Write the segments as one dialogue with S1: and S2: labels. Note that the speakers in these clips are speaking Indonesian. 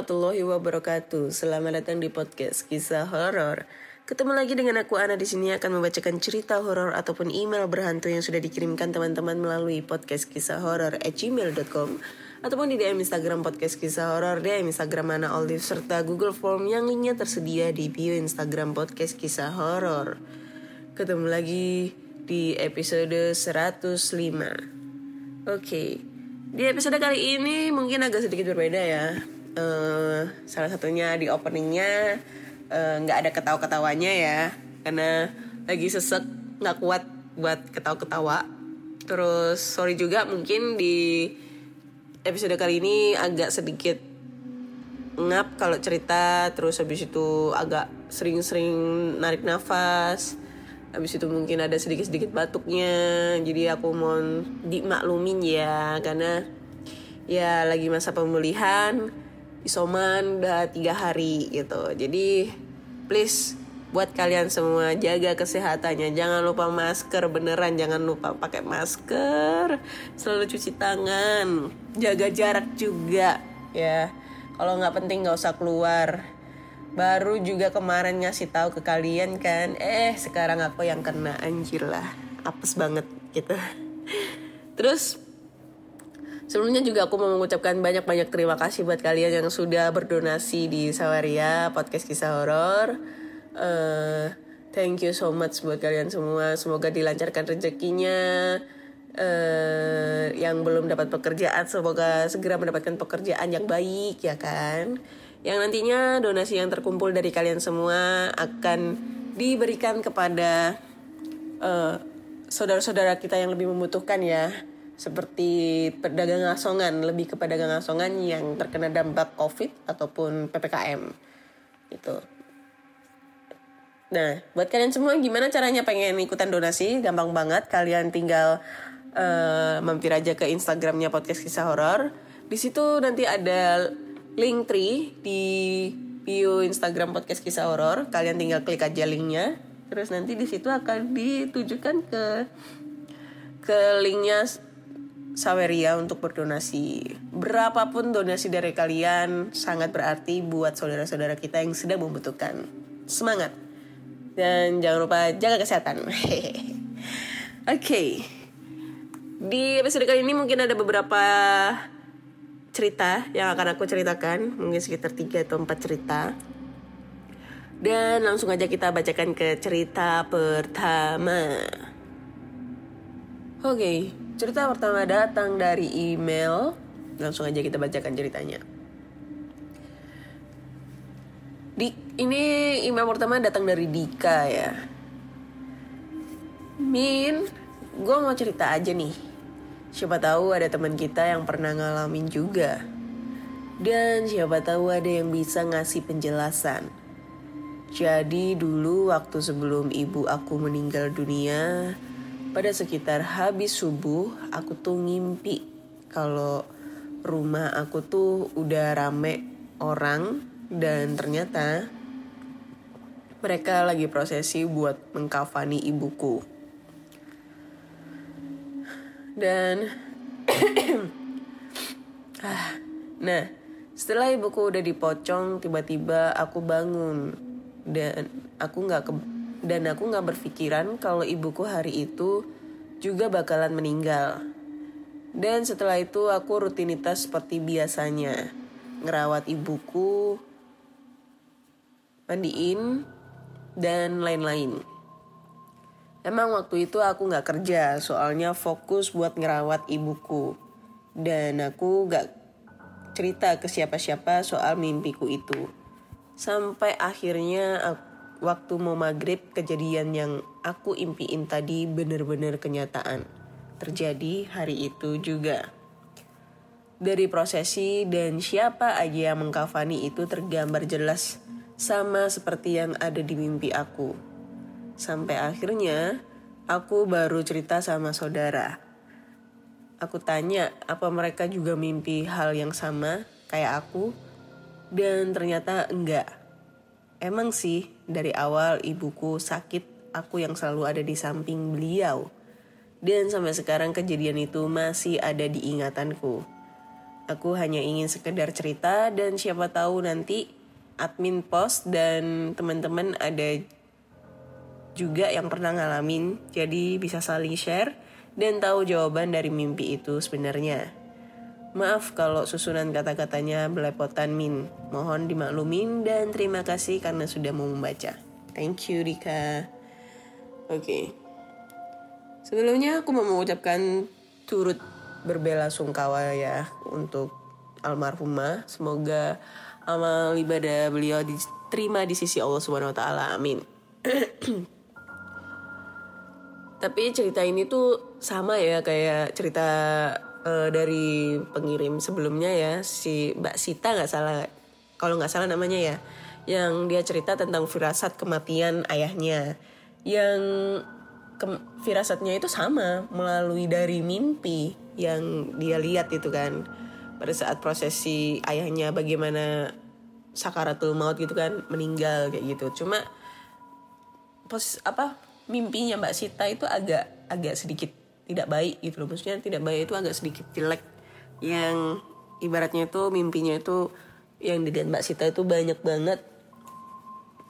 S1: warahmatullahi wabarakatuh. Selamat datang di podcast kisah horor. Ketemu lagi dengan aku Ana di sini akan membacakan cerita horor ataupun email berhantu yang sudah dikirimkan teman-teman melalui podcast kisah horor gmail.com ataupun di DM Instagram podcast kisah horor, DM Instagram Ana Olive serta Google Form yang linknya tersedia di bio Instagram podcast kisah horor. Ketemu lagi di episode 105. Oke, di episode kali ini mungkin agak sedikit berbeda ya. Eh, salah satunya di openingnya eh, nggak ada ketawa-ketawanya ya, karena lagi sesek nggak kuat buat ketawa-ketawa. Terus sorry juga mungkin di episode kali ini agak sedikit ngap kalau cerita, terus habis itu agak sering-sering narik nafas. Habis itu mungkin ada sedikit-sedikit batuknya Jadi aku mohon dimaklumin ya Karena ya lagi masa pemulihan Isoman udah tiga hari gitu. Jadi please buat kalian semua jaga kesehatannya. Jangan lupa masker beneran Jangan lupa pakai masker. Selalu cuci tangan Jaga jarak juga ya. Kalau nggak penting nggak usah keluar. Baru juga kemarin ngasih tahu ke kalian kan, eh sekarang aku yang kena anjir lah, apes banget gitu. Terus sebelumnya juga aku mau mengucapkan banyak-banyak terima kasih buat kalian yang sudah berdonasi di Sawaria podcast kisah horor. Eh, thank you so much buat kalian semua, semoga dilancarkan rezekinya. eh yang belum dapat pekerjaan semoga segera mendapatkan pekerjaan yang baik ya kan yang nantinya donasi yang terkumpul dari kalian semua akan diberikan kepada eh, saudara-saudara kita yang lebih membutuhkan ya seperti pedagang asongan lebih ke pedagang asongan yang terkena dampak covid ataupun ppkm gitu Nah, buat kalian semua gimana caranya pengen ikutan donasi? Gampang banget, kalian tinggal eh, mampir aja ke Instagramnya podcast kisah horor. Di situ nanti ada link tree di bio Instagram podcast kisah horor. Kalian tinggal klik aja linknya. Terus nanti di situ akan ditujukan ke ke linknya Saweria untuk berdonasi. Berapapun donasi dari kalian sangat berarti buat saudara-saudara kita yang sedang membutuhkan. Semangat! Dan jangan lupa jaga kesehatan. Oke. Di episode kali ini mungkin ada beberapa cerita yang akan aku ceritakan. Mungkin sekitar 3 atau 4 cerita. Dan langsung aja kita bacakan ke cerita pertama. Oke, cerita pertama datang dari email. Langsung aja kita bacakan ceritanya. Di, ini email pertama datang dari Dika ya. Min, gue mau cerita aja nih. Siapa tahu ada teman kita yang pernah ngalamin juga. Dan siapa tahu ada yang bisa ngasih penjelasan. Jadi dulu waktu sebelum ibu aku meninggal dunia, pada sekitar habis subuh aku tuh ngimpi kalau rumah aku tuh udah rame orang dan ternyata mereka lagi prosesi buat mengkafani ibuku. Dan ah, nah, setelah ibuku udah dipocong, tiba-tiba aku bangun dan aku nggak ke dan aku nggak berpikiran kalau ibuku hari itu juga bakalan meninggal. Dan setelah itu aku rutinitas seperti biasanya ngerawat ibuku, mandiin, dan lain-lain. Emang waktu itu aku nggak kerja, soalnya fokus buat ngerawat ibuku. Dan aku nggak cerita ke siapa-siapa soal mimpiku itu. Sampai akhirnya ak- waktu mau maghrib kejadian yang aku impiin tadi bener-bener kenyataan. Terjadi hari itu juga. Dari prosesi dan siapa aja yang mengkafani itu tergambar jelas sama seperti yang ada di mimpi aku. Sampai akhirnya aku baru cerita sama saudara. Aku tanya apa mereka juga mimpi hal yang sama kayak aku dan ternyata enggak. Emang sih dari awal ibuku sakit aku yang selalu ada di samping beliau. Dan sampai sekarang kejadian itu masih ada di ingatanku. Aku hanya ingin sekedar cerita dan siapa tahu nanti admin pos dan teman-teman ada juga yang pernah ngalamin. Jadi bisa saling share dan tahu jawaban dari mimpi itu sebenarnya. Maaf kalau susunan kata-katanya belepotan Min. Mohon dimaklumin dan terima kasih karena sudah mau membaca. Thank you Rika. Oke. Sebelumnya aku mau mengucapkan turut berbela sungkawa ya untuk almarhumah. Semoga amal ibadah beliau diterima di sisi Allah Subhanahu wa taala. Amin. Tapi cerita ini tuh sama ya kayak cerita eh, dari pengirim sebelumnya ya si Mbak Sita nggak salah. Kalau nggak salah namanya ya yang dia cerita tentang firasat kematian ayahnya. Yang ke- firasatnya itu sama melalui dari mimpi yang dia lihat itu kan. Pada saat prosesi ayahnya bagaimana sakaratul maut gitu kan meninggal kayak gitu. Cuma pos apa mimpinya Mbak Sita itu agak agak sedikit tidak baik gitu loh. Maksudnya tidak baik itu agak sedikit jelek. Yang ibaratnya itu mimpinya itu yang dilihat Mbak Sita itu banyak banget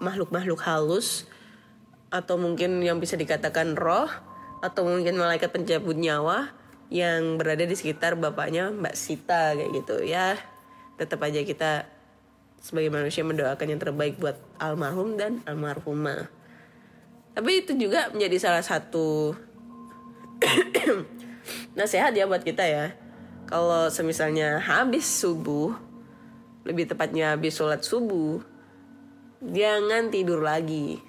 S1: makhluk-makhluk halus. Atau mungkin yang bisa dikatakan roh. Atau mungkin malaikat pencabut nyawa yang berada di sekitar bapaknya Mbak Sita kayak gitu. Ya tetap aja kita sebagai manusia mendoakan yang terbaik buat almarhum dan almarhumah. Tapi itu juga menjadi salah satu nasihat ya buat kita ya. Kalau semisalnya habis subuh lebih tepatnya habis sholat subuh jangan tidur lagi.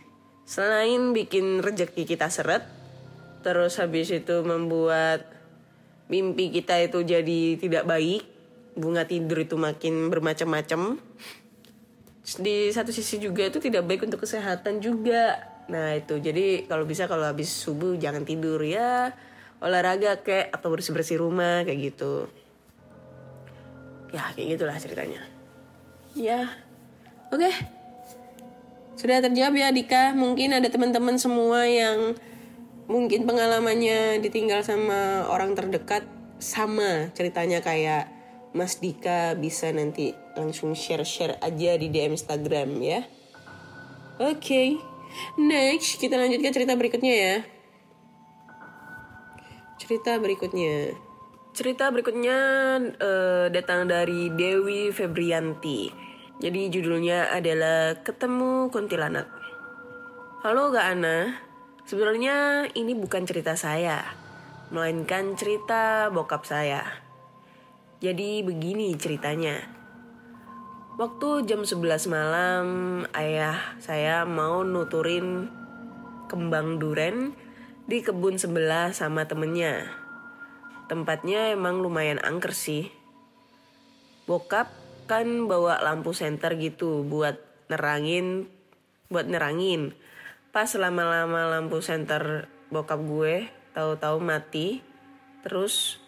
S1: Selain bikin rejeki kita seret terus habis itu membuat mimpi kita itu jadi tidak baik bunga tidur itu makin bermacam-macam. Di satu sisi juga itu tidak baik untuk kesehatan juga nah itu. Jadi kalau bisa kalau habis subuh jangan tidur ya. Olahraga kayak atau bersih bersih rumah kayak gitu. Ya kayak gitulah ceritanya. Ya. Oke. Sudah terjawab ya Dika? Mungkin ada teman-teman semua yang mungkin pengalamannya ditinggal sama orang terdekat. Sama ceritanya kayak Mas Dika bisa nanti langsung share-share aja di DM Instagram ya. Oke, next kita lanjut ke cerita berikutnya ya. Cerita berikutnya. Cerita berikutnya eh, datang dari Dewi Febrianti. Jadi judulnya adalah Ketemu Kuntilanak. Halo Kak Ana, sebenarnya ini bukan cerita saya, melainkan cerita bokap saya. Jadi begini ceritanya. Waktu jam 11 malam, ayah saya mau nuturin kembang duren di kebun sebelah sama temennya. Tempatnya emang lumayan angker sih. Bokap kan bawa lampu senter gitu buat nerangin, buat nerangin. Pas lama-lama lampu senter bokap gue tahu-tahu mati, terus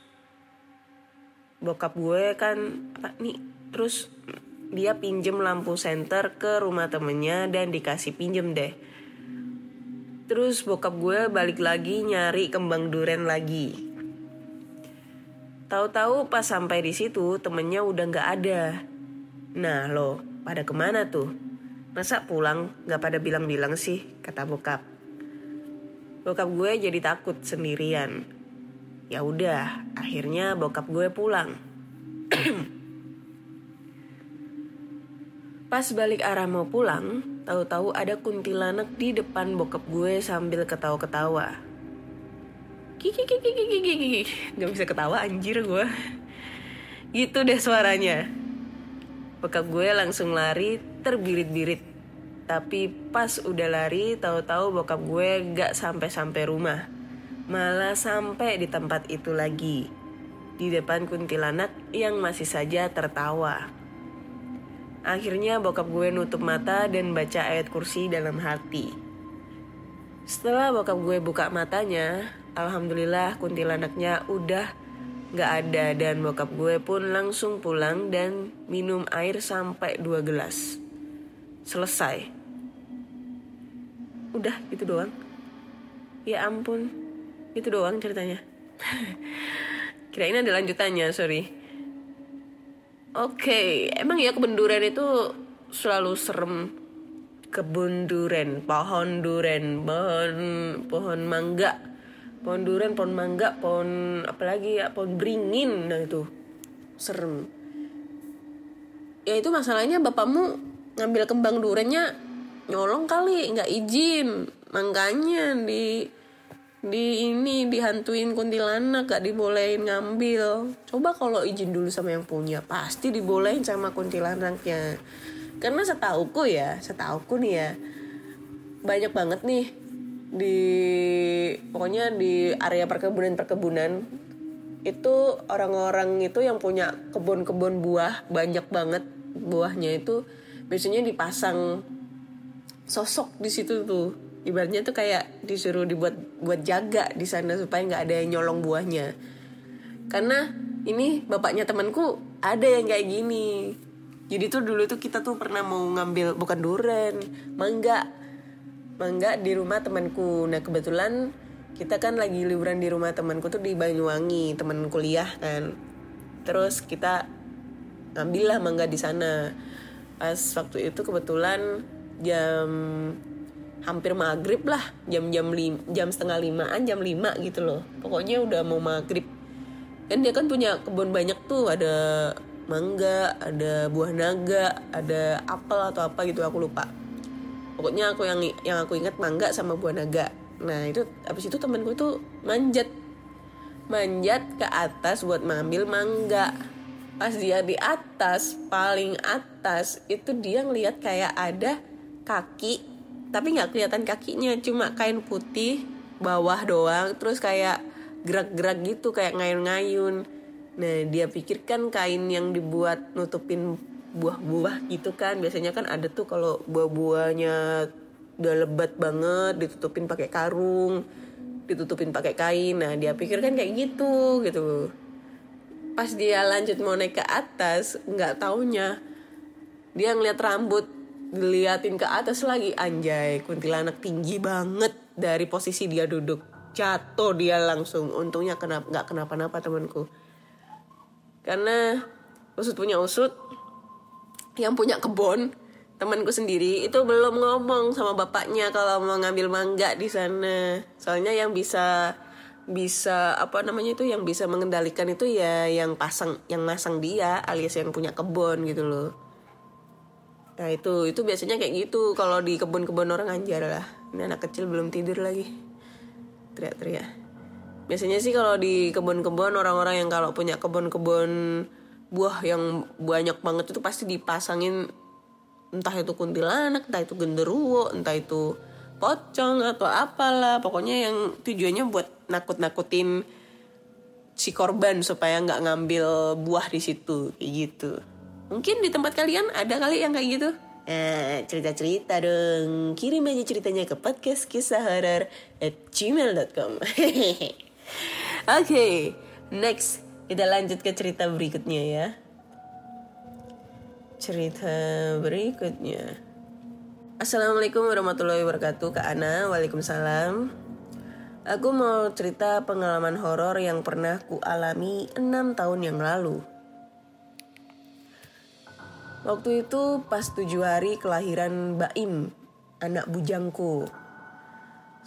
S1: bokap gue kan apa nih terus dia pinjem lampu senter ke rumah temennya dan dikasih pinjem deh. Terus bokap gue balik lagi nyari kembang duren lagi. Tahu-tahu pas sampai di situ temennya udah nggak ada. Nah lo pada ke mana tuh? Masa pulang nggak pada bilang-bilang sih kata bokap. Bokap gue jadi takut sendirian. Ya udah akhirnya bokap gue pulang pas balik arah mau pulang Tahu-tahu ada kuntilanak di depan bokap gue sambil ketawa-ketawa. Kiki kiki kiki kiki kiki. Gak bisa ketawa anjir gue. Gitu deh suaranya. Bokap gue langsung lari terbirit-birit. Tapi pas udah lari, tahu-tahu bokap gue gak sampai-sampai rumah. Malah sampai di tempat itu lagi. Di depan kuntilanak yang masih saja tertawa. Akhirnya bokap gue nutup mata dan baca ayat kursi dalam hati. Setelah bokap gue buka matanya, alhamdulillah kuntilanaknya udah gak ada dan bokap gue pun langsung pulang dan minum air sampai dua gelas. Selesai. Udah gitu doang. Ya ampun, itu doang ceritanya. Kirain ada lanjutannya, sorry. Oke, emang ya kebun durian itu selalu serem. Kebun durian, pohon durian, pohon pohon mangga, pohon durian, pohon mangga, pohon apalagi ya, pohon beringin, nah itu serem. Ya itu masalahnya bapakmu ngambil kembang duriannya nyolong kali, nggak izin, makanya di di ini dihantuin kuntilanak gak dibolehin ngambil. Coba kalau izin dulu sama yang punya pasti dibolehin sama kuntilanaknya. Karena setauku ya setauku nih ya banyak banget nih di pokoknya di area perkebunan perkebunan itu orang-orang itu yang punya kebun-kebun buah banyak banget buahnya itu biasanya dipasang sosok di situ tuh ibaratnya tuh kayak disuruh dibuat buat jaga di sana supaya nggak ada yang nyolong buahnya. Karena ini bapaknya temanku ada yang kayak gini. Jadi tuh dulu tuh kita tuh pernah mau ngambil bukan duren mangga. Mangga di rumah temanku. Nah kebetulan kita kan lagi liburan di rumah temanku tuh di Banyuwangi teman kuliah kan. Terus kita ngambil lah mangga di sana. Pas waktu itu kebetulan jam hampir maghrib lah jam-jam lim jam setengah limaan jam lima gitu loh. Pokoknya udah mau maghrib. Kan dia kan punya kebun banyak tuh ada mangga ada buah naga ada apel atau apa gitu aku lupa. Pokoknya aku yang yang aku ingat mangga sama buah naga. Nah itu abis itu temanku tuh manjat. Manjat ke atas buat mengambil mangga. Pas dia di atas paling atas itu dia ngeliat kayak ada kaki tapi nggak kelihatan kakinya cuma kain putih bawah doang terus kayak gerak-gerak gitu kayak ngayun-ngayun. Nah dia pikirkan kain yang dibuat nutupin buah-buah gitu kan biasanya kan ada tuh kalau buah-buahnya udah lebat banget ditutupin pakai karung ditutupin pakai kain. Nah dia pikir kan kayak gitu gitu. Pas dia lanjut mau naik ke atas nggak taunya. Dia ngeliat rambut diliatin ke atas lagi anjay kuntilanak tinggi banget dari posisi dia duduk. Jatuh dia langsung. Untungnya kenapa nggak kenapa-napa temanku. Karena usut punya usut yang punya kebun temanku sendiri itu belum ngomong sama bapaknya kalau mau ngambil mangga di sana. Soalnya yang bisa bisa apa namanya itu yang bisa mengendalikan itu ya yang pasang yang masang dia alias yang punya kebun gitu loh Nah itu itu biasanya kayak gitu kalau di kebun-kebun orang anjar lah. Ini anak kecil belum tidur lagi. Teriak-teriak. Biasanya sih kalau di kebun-kebun orang-orang yang kalau punya kebun-kebun buah yang banyak banget itu pasti dipasangin entah itu kuntilanak, entah itu genderuwo, entah itu pocong atau apalah. Pokoknya yang tujuannya buat nakut-nakutin si korban supaya nggak ngambil buah di situ kayak gitu. Mungkin di tempat kalian ada kali yang kayak gitu? Eh, cerita-cerita dong. Kirim aja ceritanya ke podcast kisah horor at gmail.com. Oke, okay, next. Kita lanjut ke cerita berikutnya ya. Cerita berikutnya. Assalamualaikum warahmatullahi wabarakatuh Kak Ana, Waalaikumsalam Aku mau cerita pengalaman horor yang pernah ku alami 6 tahun yang lalu Waktu itu pas tujuh hari kelahiran Baim, anak bujangku.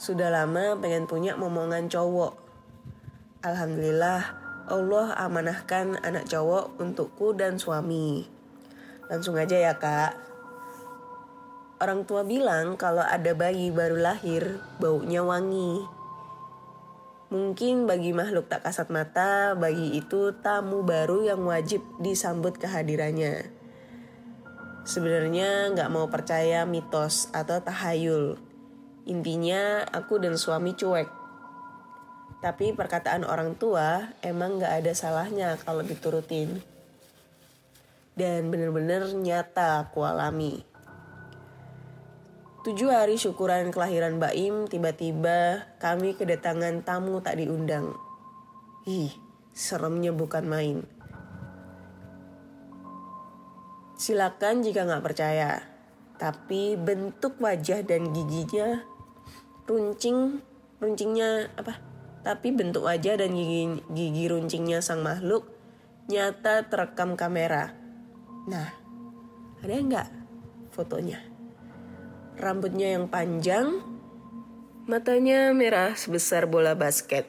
S1: Sudah lama pengen punya momongan cowok. Alhamdulillah Allah amanahkan anak cowok untukku dan suami. Langsung aja ya kak. Orang tua bilang kalau ada bayi baru lahir, baunya wangi. Mungkin bagi makhluk tak kasat mata, bayi itu tamu baru yang wajib disambut kehadirannya. Sebenarnya nggak mau percaya mitos atau tahayul. Intinya aku dan suami cuek. Tapi perkataan orang tua emang nggak ada salahnya kalau diturutin. Dan bener-bener nyata aku alami. Tujuh hari syukuran kelahiran Mbak Im, tiba-tiba kami kedatangan tamu tak diundang. Ih, seremnya bukan main. Silakan jika nggak percaya. Tapi bentuk wajah dan giginya runcing, runcingnya apa? Tapi bentuk wajah dan gigi, gigi runcingnya sang makhluk nyata terekam kamera. Nah, ada nggak fotonya? Rambutnya yang panjang, matanya merah sebesar bola basket,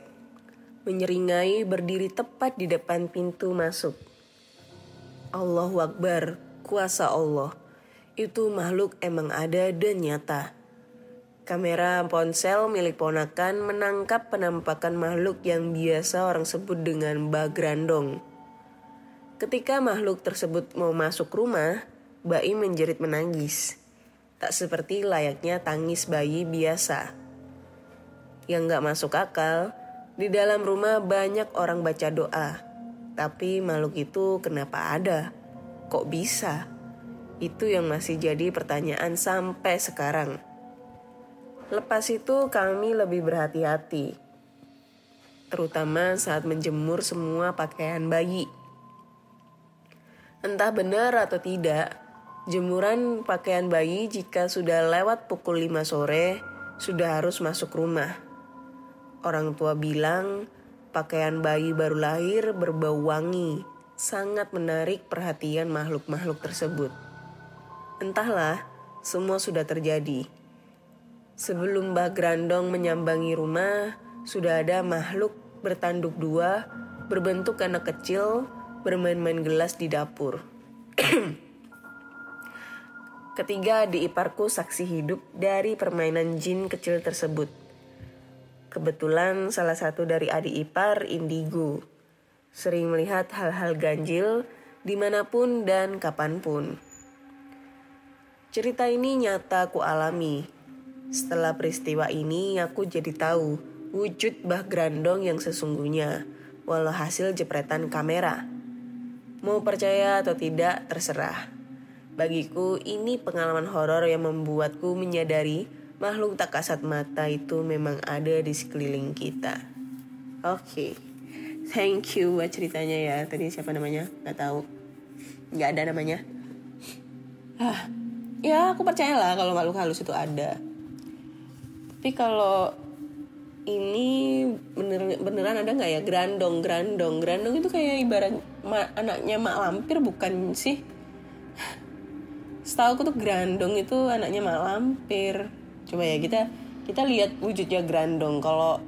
S1: menyeringai berdiri tepat di depan pintu masuk. Allahu Akbar, kuasa Allah. Itu makhluk emang ada dan nyata. Kamera ponsel milik ponakan menangkap penampakan makhluk yang biasa orang sebut dengan bagrandong. Ketika makhluk tersebut mau masuk rumah, Bayi menjerit menangis. Tak seperti layaknya tangis bayi biasa. Yang gak masuk akal, di dalam rumah banyak orang baca doa. Tapi makhluk itu kenapa ada? Kok bisa? Itu yang masih jadi pertanyaan sampai sekarang. Lepas itu kami lebih berhati-hati. Terutama saat menjemur semua pakaian bayi. Entah benar atau tidak, jemuran pakaian bayi jika sudah lewat pukul 5 sore sudah harus masuk rumah. Orang tua bilang pakaian bayi baru lahir berbau wangi, sangat menarik perhatian makhluk-makhluk tersebut. Entahlah, semua sudah terjadi. Sebelum Mbah Grandong menyambangi rumah, sudah ada makhluk bertanduk dua, berbentuk anak kecil, bermain-main gelas di dapur. Ketiga adik iparku saksi hidup dari permainan jin kecil tersebut. Kebetulan salah satu dari adik ipar indigo. Sering melihat hal-hal ganjil di mana pun dan kapan pun. Cerita ini nyata aku alami. Setelah peristiwa ini aku jadi tahu wujud Bah Grandong yang sesungguhnya, walau hasil jepretan kamera. Mau percaya atau tidak terserah. Bagiku ini pengalaman horor yang membuatku menyadari makhluk tak kasat mata itu memang ada di sekeliling kita. Oke, okay. Thank you buat ceritanya ya. Tadi siapa namanya? Gak tahu. Gak ada namanya. Ah, ya aku percaya lah kalau makhluk halus itu ada. Tapi kalau ini bener beneran ada nggak ya grandong grandong grandong itu kayak ibarat ma, anaknya mak lampir bukan sih? setahu aku tuh grandong itu anaknya mak lampir coba ya kita kita lihat wujudnya grandong kalau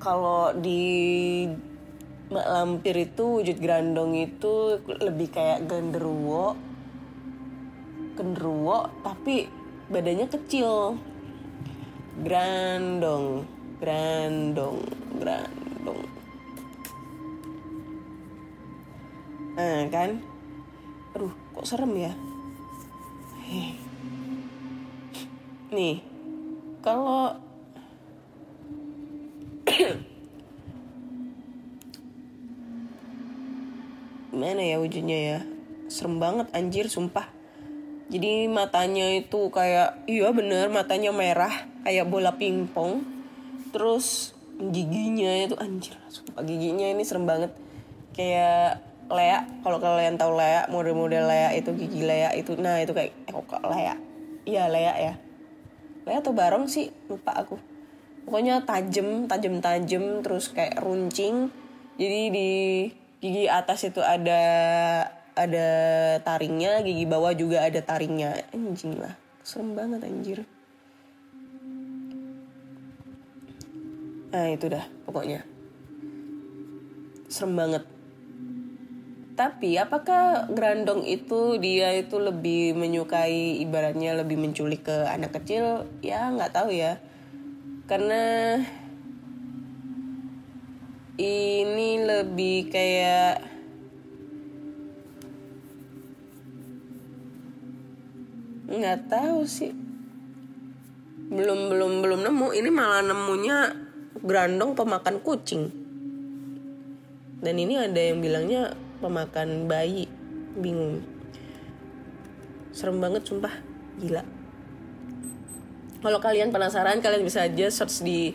S1: kalau di lampir itu wujud grandong itu lebih kayak genderuwo. Genderuwo tapi badannya kecil. Grandong grandong grandong. Nah kan? Aduh kok serem ya? Nih, kalau mana ya wujudnya ya? Serem banget anjir sumpah. Jadi matanya itu kayak iya bener matanya merah kayak bola pingpong. Terus giginya itu anjir sumpah giginya ini serem banget. Kayak Lea, kalau kalian tahu Lea, model-model Lea itu gigi Lea itu, nah itu kayak eh, kok Lea, iya Lea ya, Lea atau Barong sih lupa aku. Pokoknya tajem, tajem tajem, terus kayak runcing. Jadi di gigi atas itu ada ada taringnya, gigi bawah juga ada taringnya. Anjing lah, serem banget anjir. Nah itu dah pokoknya. Serem banget tapi apakah Grandong itu dia itu lebih menyukai ibaratnya lebih menculik ke anak kecil? Ya nggak tahu ya. Karena ini lebih kayak nggak tahu sih. Belum belum belum nemu. Ini malah nemunya Grandong pemakan kucing. Dan ini ada yang bilangnya pemakan bayi. Bingung. Serem banget sumpah. Gila kalau kalian penasaran kalian bisa aja search di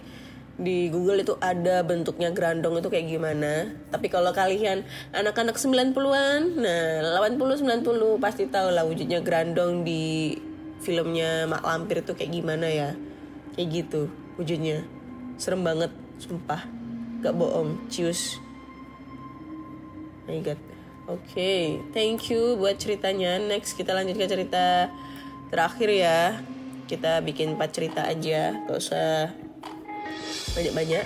S1: di Google itu ada bentuknya grandong itu kayak gimana. Tapi kalau kalian anak-anak 90-an, nah 80 90 pasti tahu lah wujudnya grandong di filmnya Mak Lampir itu kayak gimana ya. Kayak gitu wujudnya. Serem banget, sumpah. Gak bohong, cius. My god. Oke, thank you buat ceritanya. Next kita lanjut ke cerita terakhir ya. Kita bikin 4 cerita aja, gak usah banyak-banyak.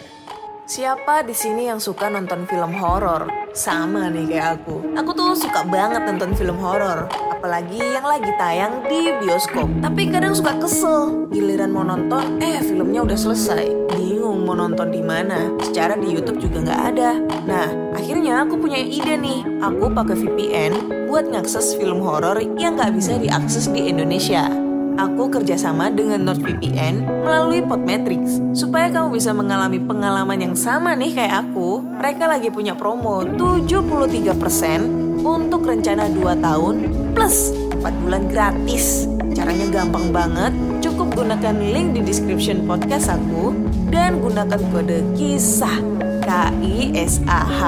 S2: Siapa di sini yang suka nonton film horor? Sama nih kayak aku. Aku tuh suka banget nonton film horor, apalagi yang lagi tayang di bioskop. Tapi kadang suka kesel, giliran mau nonton, eh filmnya udah selesai. Bingung mau nonton di mana. Secara di YouTube juga nggak ada. Nah, akhirnya aku punya ide nih. Aku pakai VPN buat ngakses film horor yang nggak bisa diakses di Indonesia aku kerjasama dengan NordVPN melalui Podmetrics supaya kamu bisa mengalami pengalaman yang sama nih kayak aku. Mereka lagi punya promo 73% untuk rencana 2 tahun plus 4 bulan gratis. Caranya gampang banget, cukup gunakan link di description podcast aku dan gunakan kode KISAH K-I-S-A-H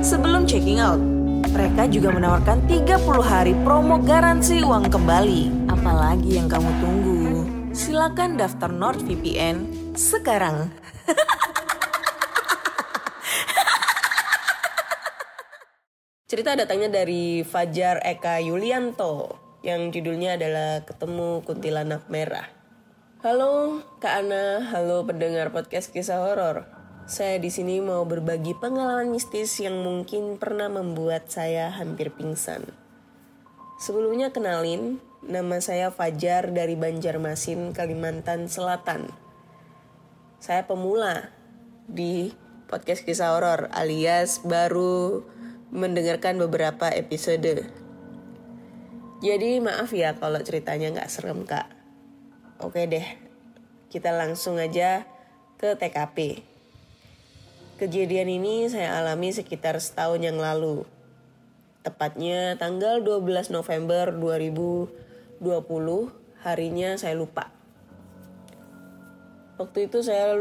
S2: sebelum checking out. Mereka juga menawarkan 30 hari promo garansi uang kembali. Apalagi yang kamu tunggu? Silakan daftar NordVPN sekarang.
S1: Cerita datangnya dari Fajar Eka Yulianto yang judulnya adalah Ketemu Kuntilanak Merah. Halo Kak Ana, halo pendengar podcast kisah horor. Saya di sini mau berbagi pengalaman mistis yang mungkin pernah membuat saya hampir pingsan. Sebelumnya kenalin, nama saya Fajar dari Banjarmasin, Kalimantan Selatan. Saya pemula di podcast kisah horor alias baru mendengarkan beberapa episode. Jadi maaf ya kalau ceritanya nggak serem kak. Oke deh, kita langsung aja ke TKP. Kejadian ini saya alami sekitar setahun yang lalu. Tepatnya tanggal 12 November 2020, harinya saya lupa. Waktu itu saya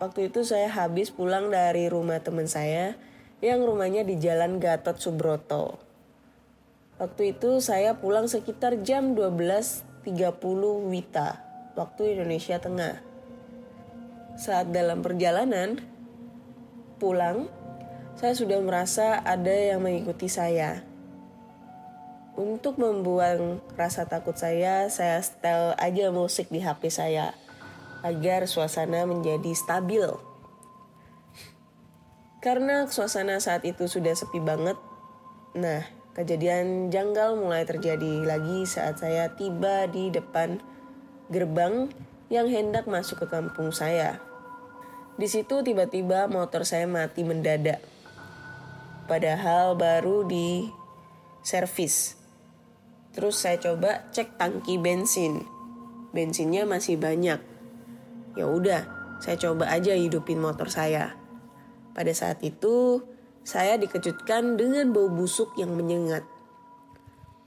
S1: waktu itu saya habis pulang dari rumah teman saya yang rumahnya di Jalan Gatot Subroto. Waktu itu saya pulang sekitar jam 12.30 Wita, waktu Indonesia Tengah. Saat dalam perjalanan pulang, saya sudah merasa ada yang mengikuti saya. Untuk membuang rasa takut saya, saya setel aja musik di HP saya agar suasana menjadi stabil. Karena suasana saat itu sudah sepi banget, nah kejadian janggal mulai terjadi lagi saat saya tiba di depan gerbang yang hendak masuk ke kampung saya. Di situ tiba-tiba motor saya mati mendadak. Padahal baru di servis. Terus saya coba cek tangki bensin. Bensinnya masih banyak. Ya udah, saya coba aja hidupin motor saya. Pada saat itu, saya dikejutkan dengan bau busuk yang menyengat.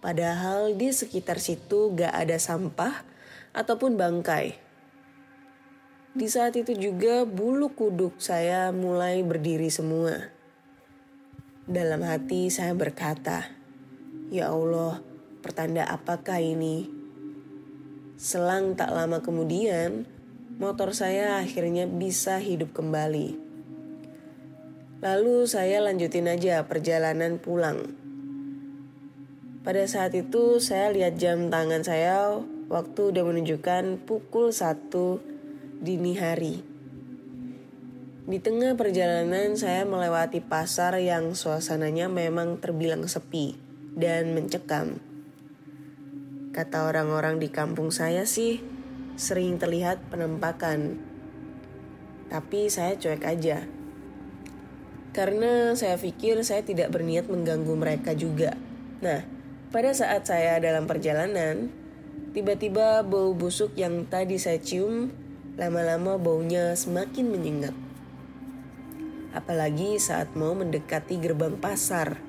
S1: Padahal di sekitar situ gak ada sampah ataupun bangkai. Di saat itu juga bulu kuduk saya mulai berdiri semua. Dalam hati saya berkata, "Ya Allah, pertanda apakah ini?" Selang tak lama kemudian, motor saya akhirnya bisa hidup kembali. Lalu saya lanjutin aja perjalanan pulang. Pada saat itu saya lihat jam tangan saya waktu udah menunjukkan pukul 1 dini hari. Di tengah perjalanan saya melewati pasar yang suasananya memang terbilang sepi dan mencekam. Kata orang-orang di kampung saya sih sering terlihat penampakan. Tapi saya cuek aja. Karena saya pikir saya tidak berniat mengganggu mereka juga. Nah, pada saat saya dalam perjalanan, tiba-tiba bau busuk yang tadi saya cium lama-lama baunya semakin menyengat apalagi saat mau mendekati gerbang pasar.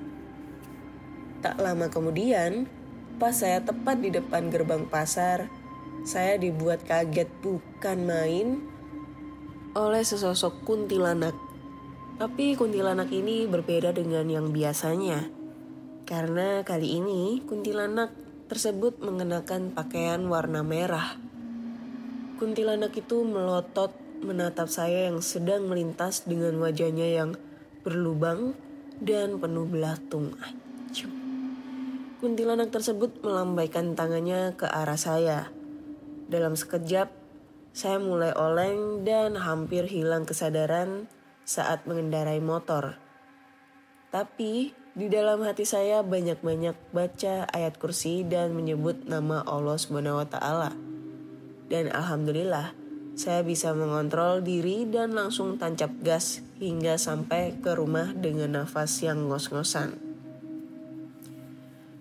S1: Tak lama kemudian, pas saya tepat di depan gerbang pasar, saya dibuat kaget bukan main oleh sesosok kuntilanak. Tapi kuntilanak ini berbeda dengan yang biasanya. Karena kali ini kuntilanak tersebut mengenakan pakaian warna merah. Kuntilanak itu melotot menatap saya yang sedang melintas dengan wajahnya yang berlubang dan penuh belatung. Kuntilanak tersebut melambaikan tangannya ke arah saya. Dalam sekejap, saya mulai oleng dan hampir hilang kesadaran saat mengendarai motor. Tapi di dalam hati saya banyak-banyak baca ayat kursi dan menyebut nama Allah Subhanahu wa taala. Dan alhamdulillah, saya bisa mengontrol diri dan langsung tancap gas hingga sampai ke rumah dengan nafas yang ngos-ngosan.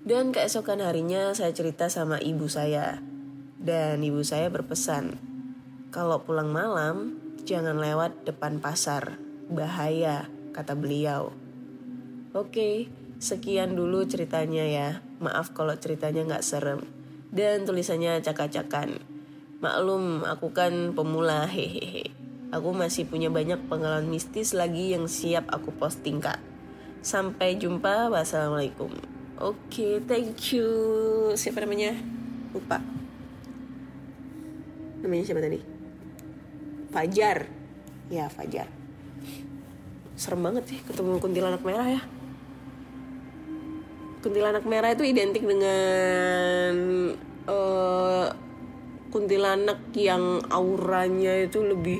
S1: Dan keesokan harinya saya cerita sama ibu saya. Dan ibu saya berpesan, kalau pulang malam jangan lewat depan pasar, bahaya, kata beliau. Oke, sekian dulu ceritanya ya. Maaf kalau ceritanya nggak serem. Dan tulisannya acak-acakan. Maklum, aku kan pemula, hehehe. Aku masih punya banyak pengalaman mistis lagi yang siap aku posting, Kak. Sampai jumpa, wassalamualaikum. Oke, thank you. Siapa namanya? Lupa. Namanya siapa tadi? Fajar. Ya, Fajar. Serem banget sih ketemu kuntilanak merah ya. Kuntilanak merah itu identik dengan uh, kuntilanak yang auranya itu lebih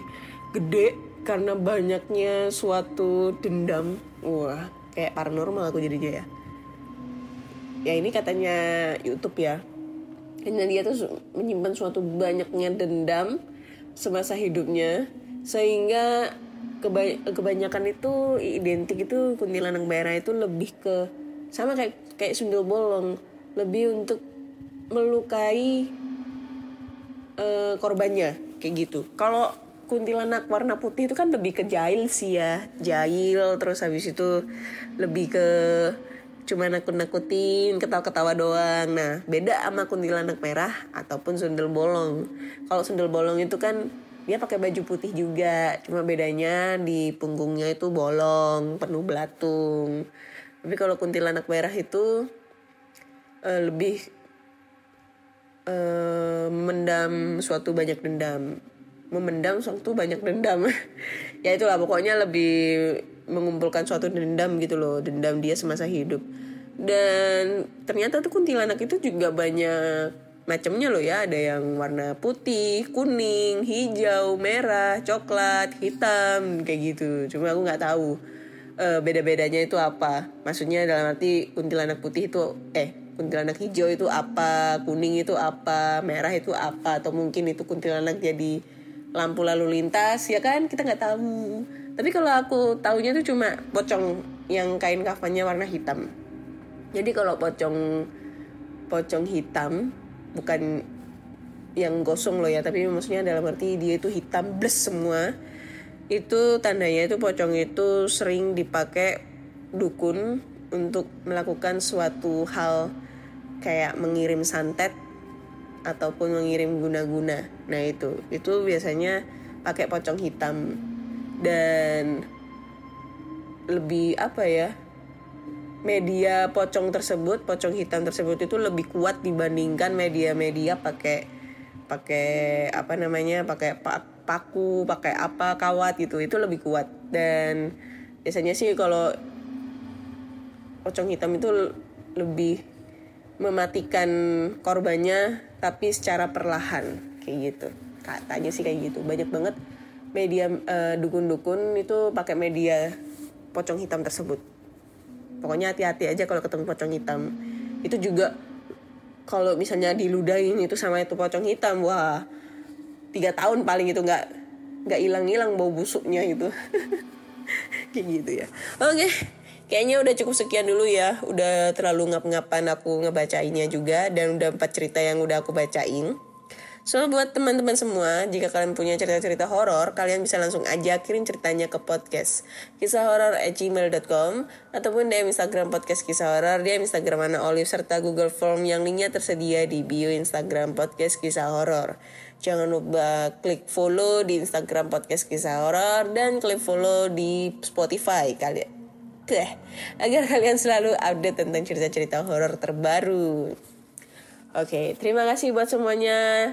S1: gede karena banyaknya suatu dendam. Wah, kayak paranormal aku jadinya ya. Ya ini katanya YouTube ya. Karena dia tuh menyimpan suatu banyaknya dendam semasa hidupnya sehingga keba kebanyakan itu identik itu kuntilanak merah itu lebih ke sama kayak kayak sundel bolong lebih untuk melukai uh, korbannya kayak gitu. Kalau kuntilanak warna putih itu kan lebih ke jahil sih ya, jahil terus habis itu lebih ke cuma nakut-nakutin, ketawa-ketawa doang. Nah, beda sama kuntilanak merah ataupun sundel bolong. Kalau sundel bolong itu kan dia pakai baju putih juga, cuma bedanya di punggungnya itu bolong, penuh belatung. Tapi kalau kuntilanak merah itu uh, lebih uh, mendam suatu banyak dendam memendam suatu banyak dendam ya itulah pokoknya lebih mengumpulkan suatu dendam gitu loh dendam dia semasa hidup dan ternyata tuh kuntilanak itu juga banyak macamnya loh ya ada yang warna putih kuning hijau merah coklat hitam kayak gitu cuma aku nggak tahu uh, beda bedanya itu apa maksudnya dalam arti kuntilanak putih itu eh kuntilanak hijau itu apa, kuning itu apa, merah itu apa, atau mungkin itu kuntilanak jadi lampu lalu lintas, ya kan? Kita nggak tahu. Tapi kalau aku tahunya tuh cuma pocong yang kain kafannya warna hitam. Jadi kalau pocong pocong hitam bukan yang gosong loh ya, tapi maksudnya dalam arti dia itu hitam bles semua. Itu tandanya itu pocong itu sering dipakai dukun untuk melakukan suatu hal kayak mengirim santet ataupun mengirim guna-guna. Nah itu, itu biasanya pakai pocong hitam dan lebih apa ya? Media pocong tersebut, pocong hitam tersebut itu lebih kuat dibandingkan media-media pakai pakai apa namanya? pakai paku, pakai apa kawat gitu. Itu lebih kuat dan biasanya sih kalau pocong hitam itu lebih mematikan korbannya tapi secara perlahan kayak gitu katanya sih kayak gitu banyak banget media eh, dukun-dukun itu pakai media pocong hitam tersebut. Pokoknya hati-hati aja kalau ketemu pocong hitam. Itu juga kalau misalnya diludahin itu sama itu pocong hitam, wah tiga tahun paling itu nggak nggak hilang-hilang bau busuknya itu. Kayak gitu ya. Oke. Kayaknya udah cukup sekian dulu ya. Udah terlalu ngap-ngapan aku ngebacainnya juga dan udah empat cerita yang udah aku bacain. So buat teman-teman semua, jika kalian punya cerita-cerita horor, kalian bisa langsung aja kirim ceritanya ke podcast kisah horor at gmail.com ataupun DM Instagram podcast kisah horor, DM Instagram Ana Olive serta Google Form yang linknya tersedia di bio Instagram podcast kisah horor. Jangan lupa klik follow di Instagram podcast kisah horor dan klik follow di Spotify kalian. Agar kalian selalu update tentang cerita-cerita horor terbaru. Oke, terima kasih buat semuanya.